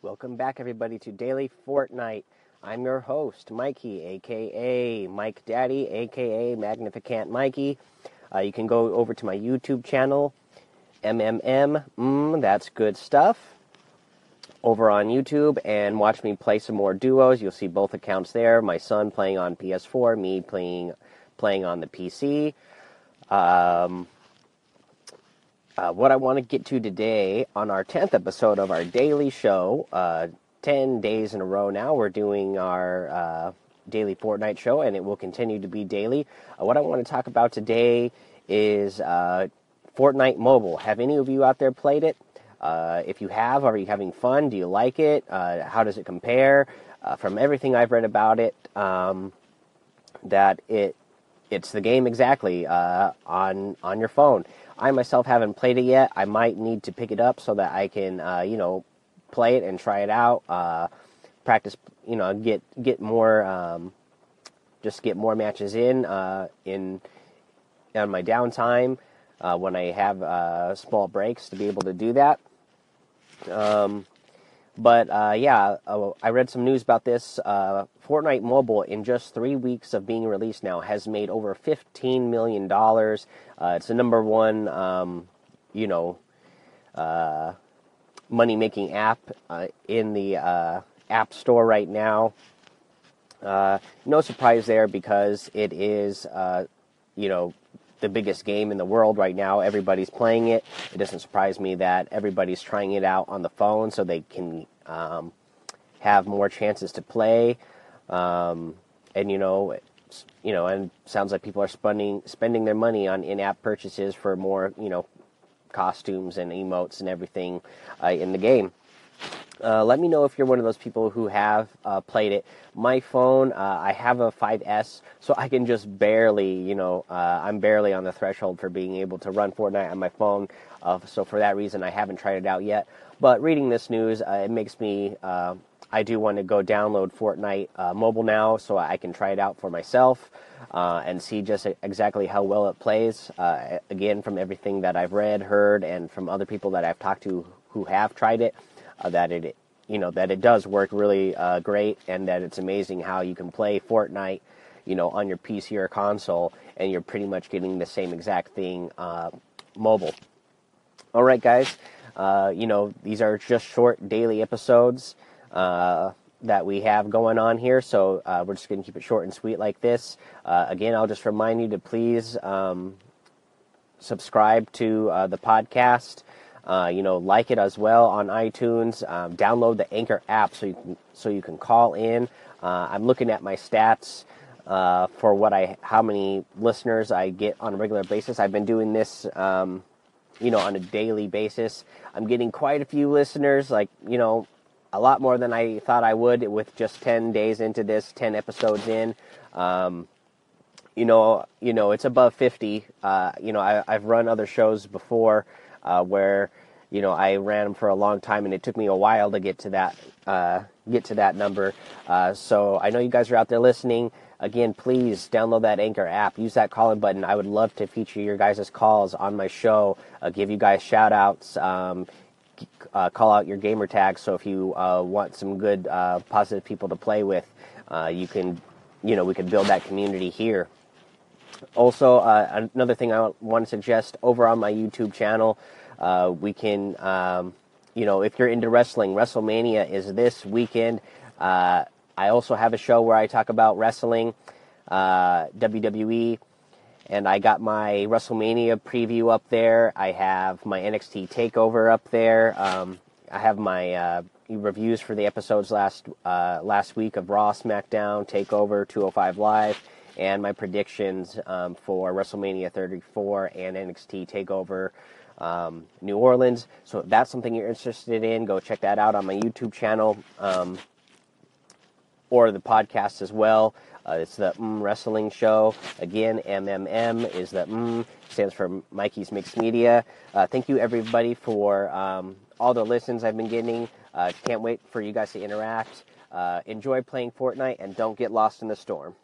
Welcome back, everybody, to Daily Fortnite. I'm your host, Mikey, aka Mike Daddy, aka Magnificent Mikey. Uh, you can go over to my YouTube channel, MMM, mm, that's good stuff, over on YouTube and watch me play some more duos. You'll see both accounts there. My son playing on PS4, me playing playing on the PC. Um, uh, what I want to get to today on our 10th episode of our daily show, uh, 10 days in a row now, we're doing our uh, daily Fortnite show, and it will continue to be daily. Uh, what I want to talk about today is uh, Fortnite Mobile. Have any of you out there played it? Uh, if you have, are you having fun? Do you like it? how does it compare? from everything I've read about it, um, that it it's the game exactly on on your phone. I myself haven't played it yet. I might need to pick it up so that I can, uh, you know, play it and try it out. Uh, practice, you know, get get more, um, just get more matches in uh, in on my downtime uh, when I have uh, small breaks to be able to do that. Um, but uh, yeah, uh, I read some news about this. Uh, Fortnite Mobile, in just three weeks of being released now, has made over $15 million. Uh, it's the number one, um, you know, uh, money making app uh, in the App Store right now. no surprise there because it is, you know, the biggest game in the world right now. Everybody's playing it. It doesn't surprise me that everybody's trying it out on the phone so they can um, have more chances to play. Um, and you know, you know, and sounds like people are spending spending their money on in-app purchases for more, you know, costumes and emotes and everything uh, in the game. Uh, let me know if you're one of those people who have uh, played it. My phone, uh, I have a 5S, so I can just barely, you know, uh, I'm barely on the threshold for being able to run Fortnite on my phone. Uh, so for that reason, I haven't tried it out yet. But reading this news, uh, it makes me, I do want to go download Fortnite mobile now so I can try it out for myself and see just exactly how well it plays. again, from everything that I've read, heard, and from other people that I've talked to who have tried it uh, that it you know that it does work really uh, great and that it's amazing how you can play Fortnite you know on your PC or console and you're pretty much getting the same exact thing uh, mobile. All right, guys. Uh, you know these are just short daily episodes uh, that we have going on here, so uh, we're just going to keep it short and sweet like this. again, I'll just remind you to please um, subscribe to the podcast. Uh, you know, like it as well on iTunes. Um, download the Anchor app so you can, so you can call in. Uh, I'm looking at my stats uh, for what I how many listeners I get on a regular basis. I've been doing this, um, you know, on a daily basis. I'm getting quite a few listeners, like you know, a lot more than I thought I would with just 10 days into this, 10 episodes in. Um, you know, you know, it's above 50. Uh, you know, I, have run other shows before uh, where you know I ran them for a long time, and it took me a while to get to that uh, get to that number. Uh, so I know you guys are out there listening. Again, please download that Anchor app. Use that calling button. I would love to feature your guys' calls on my show. Uh, give you guys shout outs. Um, uh, call out your gamer tag. So if you uh, want some good, positive people to play with, you can, you know, we can build that community here. Also, uh, another thing I want to suggest over on my YouTube channel, uh, we can, um, you know, if you're into wrestling, WrestleMania is this weekend. Uh, I also have a show where I talk about wrestling, uh, WWE, and I got my WrestleMania preview up there. I have my NXT Takeover up there. Um, I have my uh, reviews for the episodes last uh, last week of Raw, SmackDown, Takeover, 205 Live and my predictions um, for WrestleMania 34 and NXT Takeover um, New Orleans. So if that's something you're interested in, go check that out on my YouTube channel um, or the podcast as well. Uh, it's the mm Wrestling Show. Again, MMM is the mm, stands for Mikey's Mixed Media. Uh, thank you everybody for um, all the listens I've been getting. Uh, can't wait for you guys to interact. Uh, enjoy playing Fortnite and don't get lost in the storm.